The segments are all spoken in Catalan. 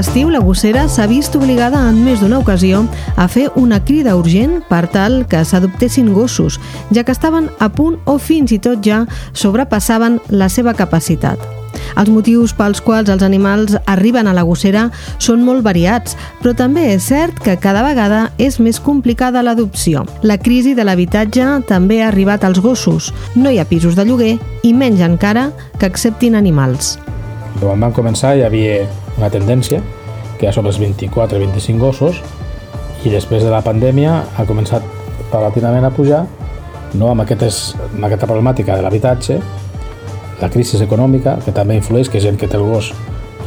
estiu, la gossera s'ha vist obligada en més d'una ocasió a fer una crida urgent per tal que s'adoptessin gossos, ja que estaven a punt o fins i tot ja sobrepassaven la seva capacitat. Els motius pels quals els animals arriben a la gossera són molt variats, però també és cert que cada vegada és més complicada l'adopció. La crisi de l'habitatge també ha arribat als gossos. No hi ha pisos de lloguer i menys encara que acceptin animals. Quan vam començar hi havia una tendència que ha sobre els 24-25 gossos i després de la pandèmia ha començat paulatinament a pujar no, amb, aquestes, amb aquesta problemàtica de l'habitatge la crisi econòmica, que també influeix que gent que té el gos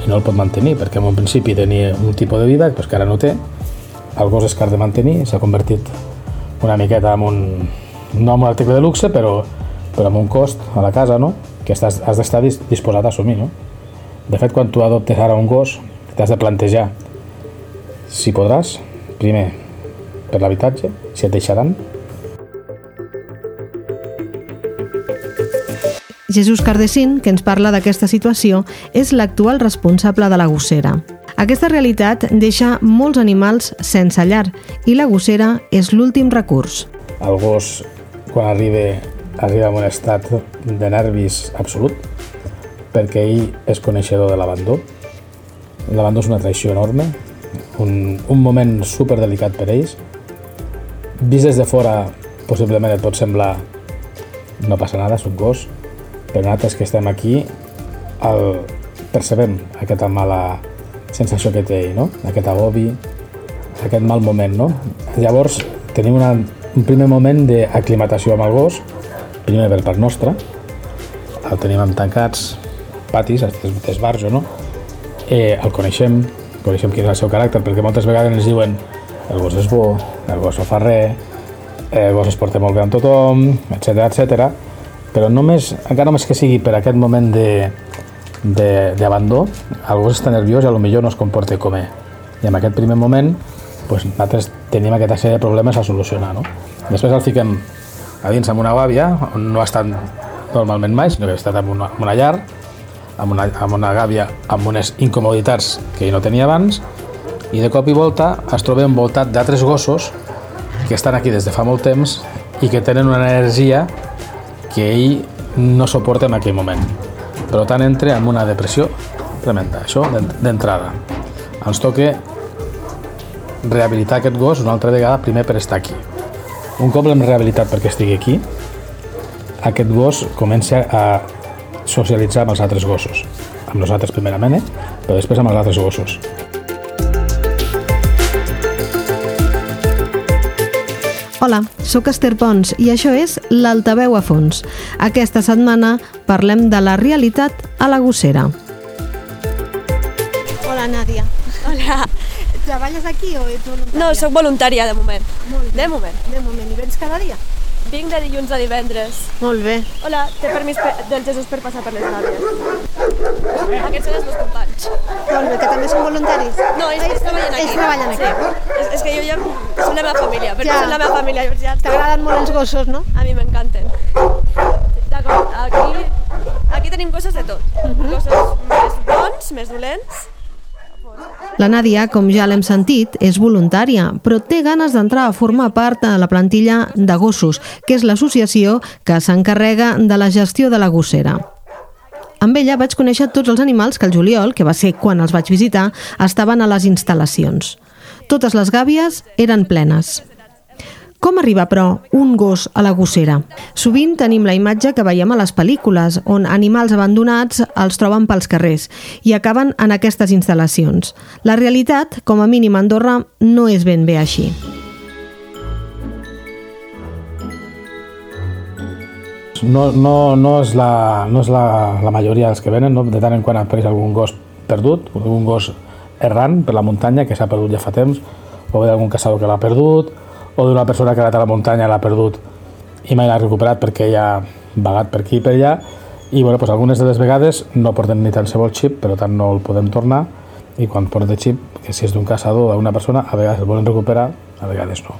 i no el pot mantenir, perquè en un principi tenia un tipus de vida pues, que ara no té, el gos és car de mantenir, s'ha convertit una miqueta en un, no en un article de luxe, però, però amb un cost a la casa, no? que estàs, has d'estar disposat a assumir. No? De fet, quan tu adoptes ara un gos, t'has de plantejar si podràs, primer, per l'habitatge, si et deixaran, Jesús Cardesín, que ens parla d'aquesta situació, és l'actual responsable de la gossera. Aquesta realitat deixa molts animals sense llar i la gossera és l'últim recurs. El gos, quan arriba, arriba en un estat de nervis absolut, perquè ell és coneixedor de l'abandó. L'abandó és una traïció enorme, un, un moment super delicat per ells. Vist des de fora, possiblement et pot semblar no passa nada, és un gos, però nosaltres que estem aquí el, percebem aquesta mala sensació que té ell, no? aquest agobi, aquest mal moment. No? Llavors tenim una, un primer moment d'aclimatació amb el gos, primer per part nostra, el tenim amb tancats, patis, d'esbarjo, no? Eh, el coneixem, coneixem quin és el seu caràcter, perquè moltes vegades ens diuen el gos és bo, el gos no fa res, el gos es porta molt bé amb tothom, etc etc però només, encara només que sigui per aquest moment d'abandó, el gos està nerviós i millor no es comporta com ell. I en aquest primer moment pues, nosaltres tenim aquesta sèrie de problemes a solucionar. No? Després el fiquem a dins amb una gàbia, on no ha estat normalment mai, sinó que ha estat en una, en una llar, amb una, amb una gàbia amb unes incomoditats que ell no tenia abans, i de cop i volta es troba envoltat d'altres gossos que estan aquí des de fa molt temps i que tenen una energia que ell no suporta en aquell moment. Per tant, entra en una depressió tremenda. Això d'entrada. Ens toca rehabilitar aquest gos una altra vegada, primer per estar aquí. Un cop l'hem rehabilitat perquè estigui aquí, aquest gos comença a socialitzar amb els altres gossos. Amb nosaltres primerament, eh? però després amb els altres gossos. Hola, sóc Esther Pons i això és l'Altaveu a fons. Aquesta setmana parlem de la realitat a la gossera. Hola, Nàdia. Hola. Treballes aquí o ets voluntària? No, sóc voluntària de moment. Molt bé. De moment. De moment. I vens cada dia? Vinc de dilluns a divendres. Molt bé. Hola, té permís per, del Jesús per passar per les gàbies. Aquests són els meus companys. Molt bé, que també són voluntaris? No, ells, ells treballen aquí. Ells treballen aquí. Sí. És, és que jo ja són la meva família, però Ja. són la meva família. Llavors ja T'agraden molt els gossos, no? A mi m'encanten. D'acord, aquí, aquí tenim coses de tot. Gossos més bons, més dolents. La Nàdia, com ja l'hem sentit, és voluntària, però té ganes d'entrar a formar part de la plantilla de gossos, que és l'associació que s'encarrega de la gestió de la gossera. Amb ella vaig conèixer tots els animals que el juliol, que va ser quan els vaig visitar, estaven a les instal·lacions. Totes les gàbies eren plenes. Com arriba, però, un gos a la gossera? Sovint tenim la imatge que veiem a les pel·lícules, on animals abandonats els troben pels carrers i acaben en aquestes instal·lacions. La realitat, com a mínim a Andorra, no és ben bé així. No, no, no és, la, no és la, la majoria dels que venen, no? de tant en quant apareix algun gos perdut, algun gos errant per la muntanya que s'ha perdut ja fa temps, o bé d'algun caçador que l'ha perdut, o d'una persona que ha anat a la muntanya l'ha perdut i mai l'ha recuperat perquè ja ha vagat per aquí i per allà, i bueno, doncs algunes de les vegades no porten ni tan qualsevol xip, per tant no el podem tornar, i quan porta xip, que si és d'un caçador o d'una persona, a vegades el volen recuperar, a vegades no.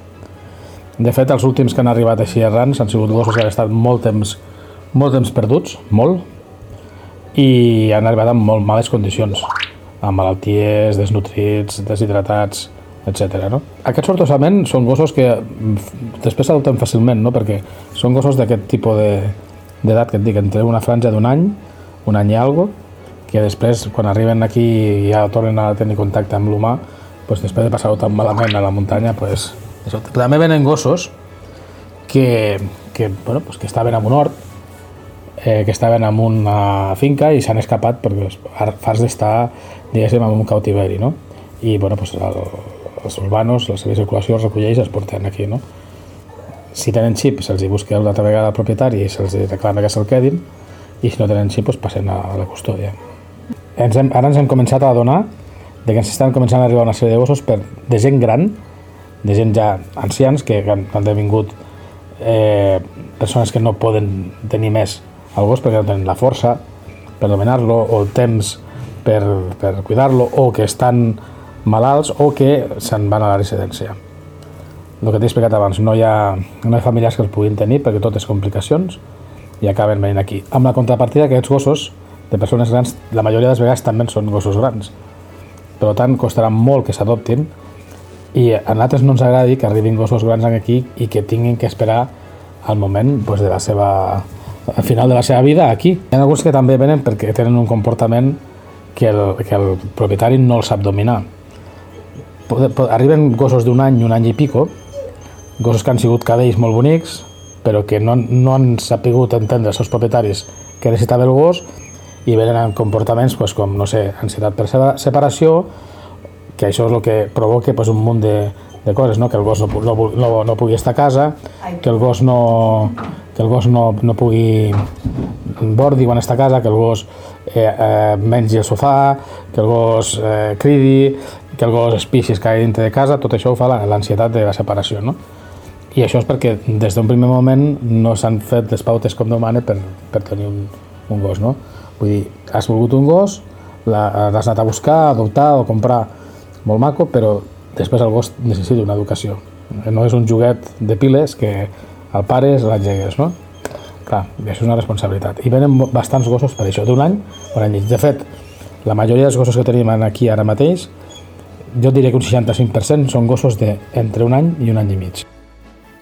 De fet, els últims que han arribat així errants han sigut gossos que han estat molt temps, molt temps perduts, molt, i han arribat en molt males condicions. amb malalties, desnutrits, deshidratats, etc. No? Aquests sortosament són gossos que mm, després s'adopten fàcilment, no? perquè són gossos d'aquest tipus de- d'edat que et dic, entre una franja d'un any, un any i algo, que després, quan arriben aquí i ja tornen a tenir contacte amb l'humà, doncs després de passar-ho tan malament a la muntanya, doncs, això. també venen gossos que, que, bueno, pues que estaven en un hort, eh, que estaven en una finca i s'han escapat perquè ar- farts d'estar, diguéssim, en un cautiveri, no? I, bueno, pues, el, els urbanos, la seva circulació els recolleix i els porten aquí, no? Si tenen xip, se'ls busca una altra vegada el propietari i se'ls reclama que se'l quedin, i si no tenen xip, doncs passen a la custòdia. Ens hem, ara ens hem començat a adonar de que ens estan començant a arribar una sèrie de gossos per, de gent gran, de gent ja ancians, que han, han devingut eh, persones que no poden tenir més el gos perquè no tenen la força per dominar-lo o el temps per, per cuidar-lo o que estan malalts o que se'n van a la residència. El que t'he explicat abans, no hi, ha, no hi ha familiars que els puguin tenir perquè tot és complicacions i acaben venint aquí. Amb la contrapartida que aquests gossos de persones grans, la majoria de les vegades també són gossos grans. Per tant, costarà molt que s'adoptin i a nosaltres no ens agradi que arribin gossos grans aquí i que tinguin que esperar al moment pues, de la seva, al final de la seva vida aquí. Hi ha alguns que també venen perquè tenen un comportament que el, que el propietari no el sap dominar. Arriben gossos d'un any, un any i pico, gossos que han sigut cadells molt bonics, però que no, no han sapigut entendre els seus propietaris que necessitava el gos i venen amb comportaments pues, com, no sé, ansietat per separació, que això és el que provoca pues, un munt de, de coses, no? que el gos no, no, no, no pugui estar a casa, que el gos no, que el gos no, no pugui bordi quan està a casa, que el gos eh, eh, mengi al sofà, que el gos eh, cridi, que el gos es pixi, es caigui dintre de casa, tot això ho fa la- l'ansietat de la separació. No? I això és perquè des d'un primer moment no s'han fet les pautes com demana per, per tenir un, un gos. No? Vull dir, has volgut un gos, l'has anat a buscar, a adoptar o comprar molt maco, però després el gos necessita una educació. No és un joguet de piles que el pares l'engegues, no? Clar, això és una responsabilitat. I venen bastants gossos per això, d'un any, un any. De fet, la majoria dels gossos que tenim aquí ara mateix, jo diria que un 65% són gossos de entre un any i un any i mig.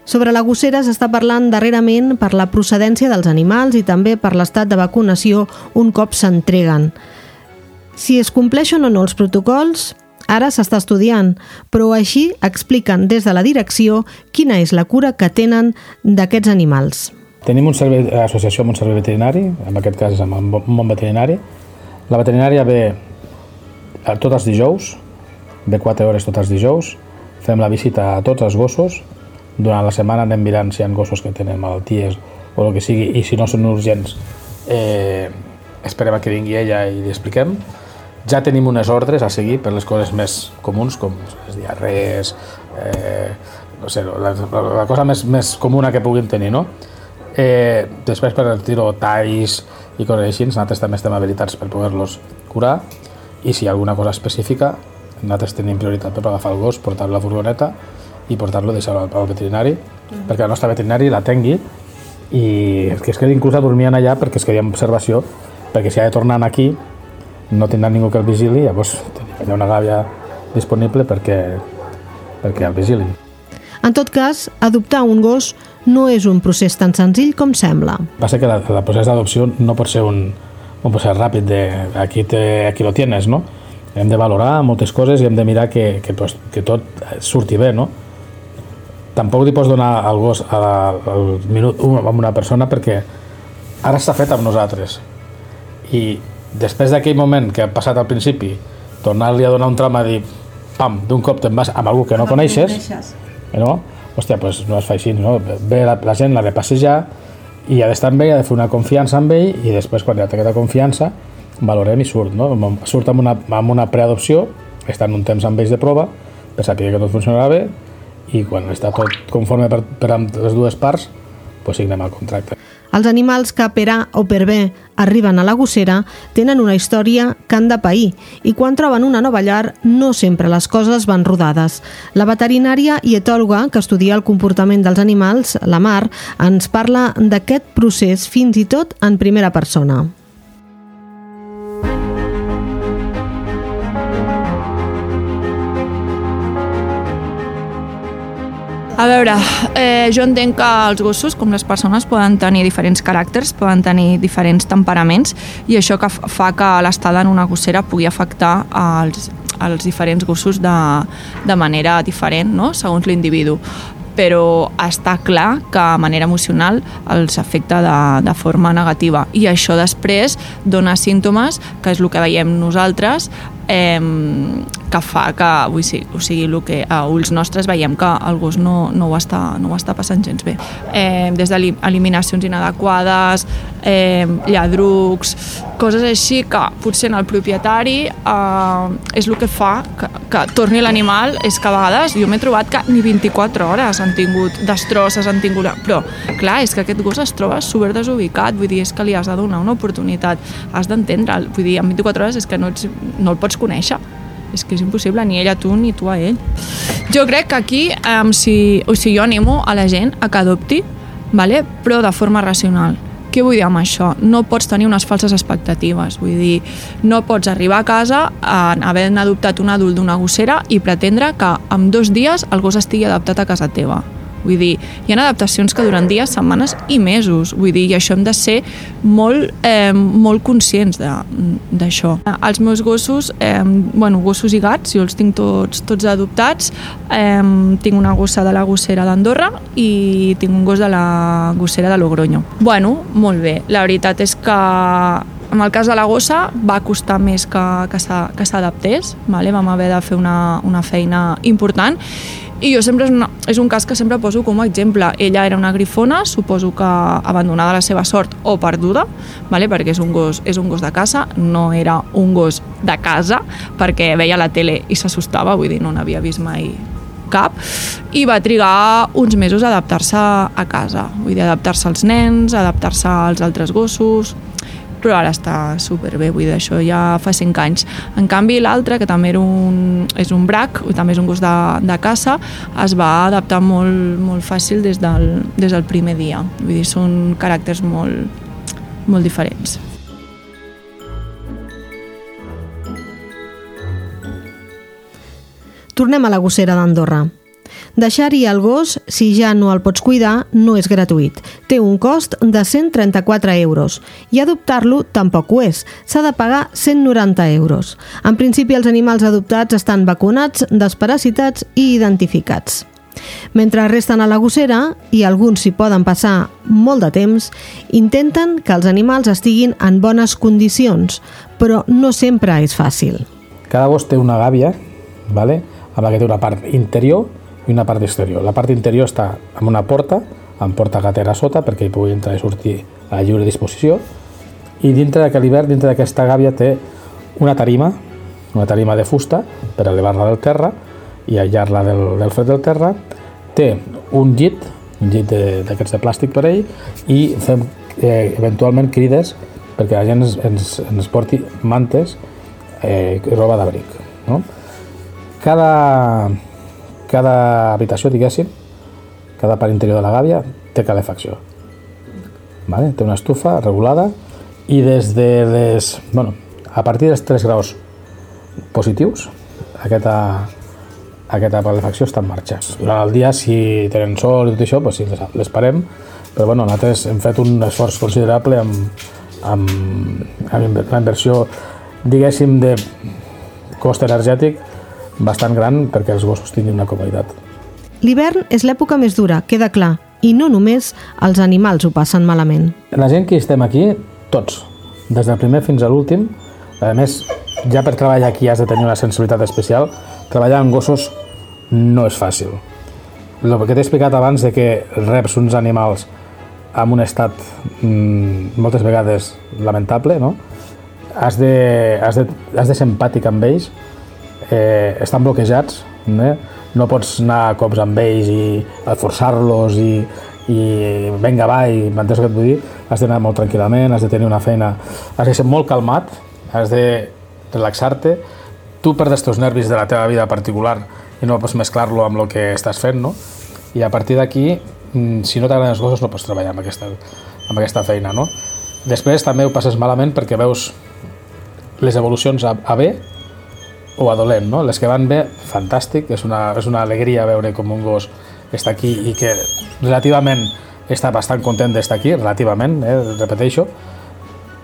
Sobre la gossera s'està parlant darrerament per la procedència dels animals i també per l'estat de vacunació un cop s'entreguen. Si es compleixen o no els protocols, ara s'està estudiant, però així expliquen des de la direcció quina és la cura que tenen d'aquests animals. Tenim un servei, associació amb un servei veterinari, en aquest cas amb món- món veterinari. La veterinària ve a tots els dijous, ve 4 hores tots els dijous, fem la visita a tots els gossos, durant la setmana anem mirant si hi ha gossos que tenen malalties o el que sigui, i si no són urgents, eh, esperem a que vingui ella i li expliquem. Ja tenim unes ordres a seguir per les coses més comuns, com les diarrees, eh, no sé, la, la, la cosa més, més comuna que puguin tenir, no? Eh, després per el tiro talls i coses així, nosaltres també estem habilitats per poder-los curar i si hi ha alguna cosa específica, nosaltres tenim prioritat per agafar el gos, portar-lo a la furgoneta i portar-lo, deixar-lo al, al veterinari, perquè el nostre veterinari l'atengui i que es quedi inclús a dormir allà perquè es quedi en observació, perquè si ha de tornar aquí no tindrà ningú que el vigili, llavors tenim allà una gàbia disponible perquè, perquè el vigilin. En tot cas, adoptar un gos no és un procés tan senzill com sembla. Passa que la, el procés d'adopció no pot ser un, un procés ràpid de aquí, te, aquí lo tienes, no? Hem de valorar moltes coses i hem de mirar que, que, pues, que tot surti bé, no? Tampoc li pots donar el gos a la, al minut a una persona perquè ara està fet amb nosaltres. I després d'aquell moment que ha passat al principi, tornar-li a donar un tram a dir pam, d'un cop te'n vas amb algú que no coneixes, no? Hòstia, doncs no es fa així, no? Ve la, la gent, l'ha de passejar i ha d'estar amb ell, ha de fer una confiança amb ell i després, quan ja té aquesta confiança, valorem i surt, no? Surt amb una, amb una preadopció, està en un temps amb ells de prova, per saber que tot funcionarà bé i quan està tot conforme per, per amb les dues parts, doncs signem el contracte. Els animals que per A o per B arriben a la gossera tenen una història que han de pair i quan troben una nova llar no sempre les coses van rodades. La veterinària i etòloga que estudia el comportament dels animals, la Mar, ens parla d'aquest procés fins i tot en primera persona. A veure, eh, jo entenc que els gossos, com les persones, poden tenir diferents caràcters, poden tenir diferents temperaments i això que fa que l'estada en una gossera pugui afectar als, als diferents gossos de, de manera diferent, no? segons l'individu però està clar que a manera emocional els afecta de, de forma negativa i això després dona símptomes que és el que veiem nosaltres eh, que fa que vull dir, o sigui, el que a ulls nostres veiem que el gos no, no, ho, està, no ho està passant gens bé. Eh, des d'eliminacions inadequades, eh, lladrucs, coses així que potser en el propietari eh, és el que fa que, que torni l'animal, és que a vegades jo m'he trobat que ni 24 hores han tingut destrosses, han tingut... Però, clar, és que aquest gos es troba super desubicat, vull dir, és que li has de donar una oportunitat, has d'entendre'l, vull dir, en 24 hores és que no, ets, no el pots conèixer és que és impossible, ni ell a tu ni tu a ell. Jo crec que aquí, um, si, o sigui, jo animo a la gent a que adopti, vale? però de forma racional. Què vull dir amb això? No pots tenir unes falses expectatives, vull dir, no pots arribar a casa en haver adoptat un adult d'una gossera i pretendre que en dos dies el gos estigui adaptat a casa teva. Vull dir, hi ha adaptacions que duren dies, setmanes i mesos. Vull dir, i això hem de ser molt, eh, molt conscients d'això. Els meus gossos, eh, bueno, gossos i gats, jo els tinc tots, tots adoptats. Eh, tinc una gossa de la gossera d'Andorra i tinc un gos de la gossera de Logroño. Bueno, molt bé. La veritat és que en el cas de la gossa va costar més que, que s'adaptés, vale? vam haver de fer una, una feina important i jo sempre és, una, és un cas que sempre poso com a exemple. Ella era una grifona, suposo que abandonada a la seva sort o perduda, vale? perquè és un, gos, és un gos de casa, no era un gos de casa, perquè veia la tele i s'assustava, vull dir, no n'havia vist mai cap, i va trigar uns mesos a adaptar-se a casa, vull dir, adaptar-se als nens, adaptar-se als altres gossos, però ara està superbé, vull dir, això ja fa 5 anys. En canvi, l'altre, que també era un, és un brac, i també és un gos de, de caça, es va adaptar molt, molt fàcil des del, des del primer dia. Vull dir, són caràcters molt, molt diferents. Tornem a la gossera d'Andorra. Deixar-hi el gos, si ja no el pots cuidar, no és gratuït. Té un cost de 134 euros i adoptar-lo tampoc ho és. S'ha de pagar 190 euros. En principi, els animals adoptats estan vacunats, desparasitats i identificats. Mentre resten a la gossera, i alguns s'hi poden passar molt de temps, intenten que els animals estiguin en bones condicions, però no sempre és fàcil. Cada gos té una gàbia, vale? amb la que té una part interior i una part exterior. La part interior està amb una porta, amb porta gatera sota, perquè hi pugui entrar i sortir a lliure disposició, i dintre d'aquest hivern, dintre d'aquesta gàbia, té una tarima, una tarima de fusta, per elevar-la del terra i aïllar-la del, del fred del terra, té un llit, un llit d'aquests de, de plàstic per ell, i fem eh, eventualment crides perquè la gent ens, ens, ens porti mantes eh, roba d'abric. No? Cada, cada habitació, diguéssim, cada part interior de la gàbia té calefacció. Vale? Té una estufa regulada i des de les... Bueno, a partir dels 3 graus positius, aquesta, aquesta calefacció està en marxa. Durant el dia, si tenen sol i tot això, doncs sí, les, les parem, però bueno, nosaltres hem fet un esforç considerable amb, amb, amb la inversió, diguéssim, de cost energètic bastant gran perquè els gossos tinguin una comoditat. L'hivern és l'època més dura, queda clar, i no només els animals ho passen malament. La gent que estem aquí, tots, des del primer fins a l'últim, a més, ja per treballar aquí has de tenir una sensibilitat especial, treballar amb gossos no és fàcil. El que t'he explicat abans de que reps uns animals amb un estat mm, moltes vegades lamentable, no? has, de, has, de, has de ser empàtic amb ells, eh, estan bloquejats, no? no pots anar a cops amb ells i forçar-los i, i venga va, i m'entens que et vull dir? Has d'anar molt tranquil·lament, has de tenir una feina, has de ser molt calmat, has de relaxar-te, tu perds els nervis de la teva vida particular i no pots mesclar-lo amb el que estàs fent, no? I a partir d'aquí, mm, si no t'agraden els gossos, no pots treballar amb aquesta, amb aquesta feina, no? Després també ho passes malament perquè veus les evolucions a, a bé o a dolent, no? Les que van bé, fantàstic, és una, és una alegria veure com un gos està aquí i que relativament està bastant content d'estar aquí, relativament, eh, repeteixo,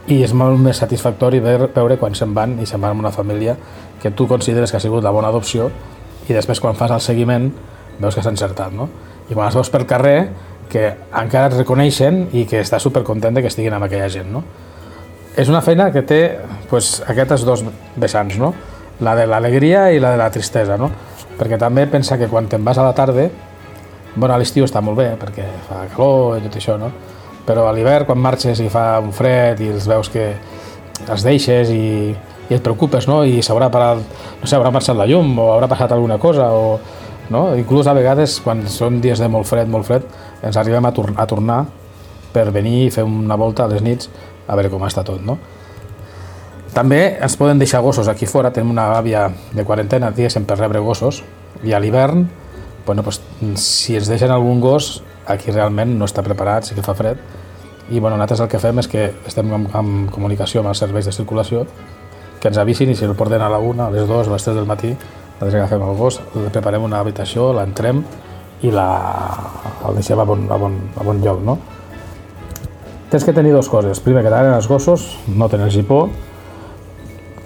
i és molt més satisfactori veure, quan se'n van i se'n van amb una família que tu consideres que ha sigut la bona adopció i després quan fas el seguiment veus que s'ha encertat, no? I quan els veus pel carrer que encara et reconeixen i que està supercontent que estiguin amb aquella gent, no? És una feina que té pues, aquests dos vessants, no? La de l'alegria i la de la tristesa, no? Perquè també pensa que quan te'n vas a la tarda, bueno, a l'estiu està molt bé perquè fa calor i tot això, no? Però a l'hivern, quan marxes i fa un fred i els veus que els deixes i, i et preocupes, no? I s'haurà parat, no sé, haurà marxat la llum o haurà passat alguna cosa o, no? Inclús a vegades, quan són dies de molt fred, molt fred, ens arribem a, tor a tornar per venir i fer una volta a les nits a veure com està tot, no? També ens poden deixar gossos aquí fora, tenim una àvia de quarantena, diguéssim, per rebre gossos, i a l'hivern, bueno, pues, si ens deixen algun gos, aquí realment no està preparat, sí que fa fred, i bueno, nosaltres el que fem és que estem en, en comunicació amb els serveis de circulació, que ens avisin i si el porten a la una, a les dues, a les tres del matí, nosaltres agafem el gos, li preparem una habitació, l'entrem i la, el deixem a bon, a, bon, a bon lloc, no? Tens que tenir dues coses. Primer, que t'agraden els gossos, no tenir-hi por,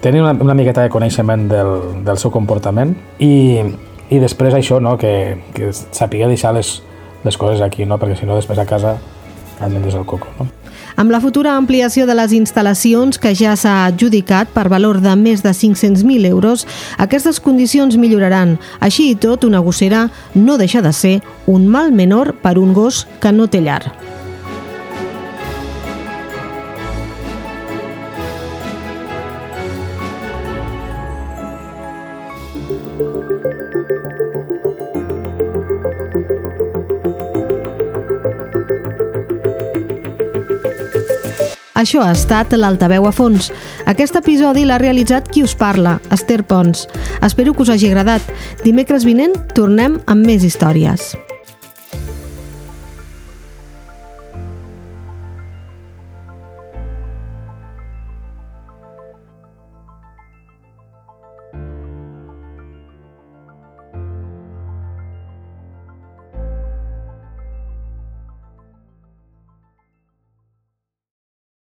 tenir una, una miqueta de coneixement del, del seu comportament i, i després això, no? que, que sàpiga deixar les, les coses aquí, no? perquè si no després a casa han de el coco. No? Amb la futura ampliació de les instal·lacions que ja s'ha adjudicat per valor de més de 500.000 euros, aquestes condicions milloraran. Així i tot, una gossera no deixa de ser un mal menor per un gos que no té llar. Això ha estat l'Altaveu a fons. Aquest episodi l'ha realitzat qui us parla, Esther Pons. Espero que us hagi agradat. Dimecres vinent tornem amb més històries.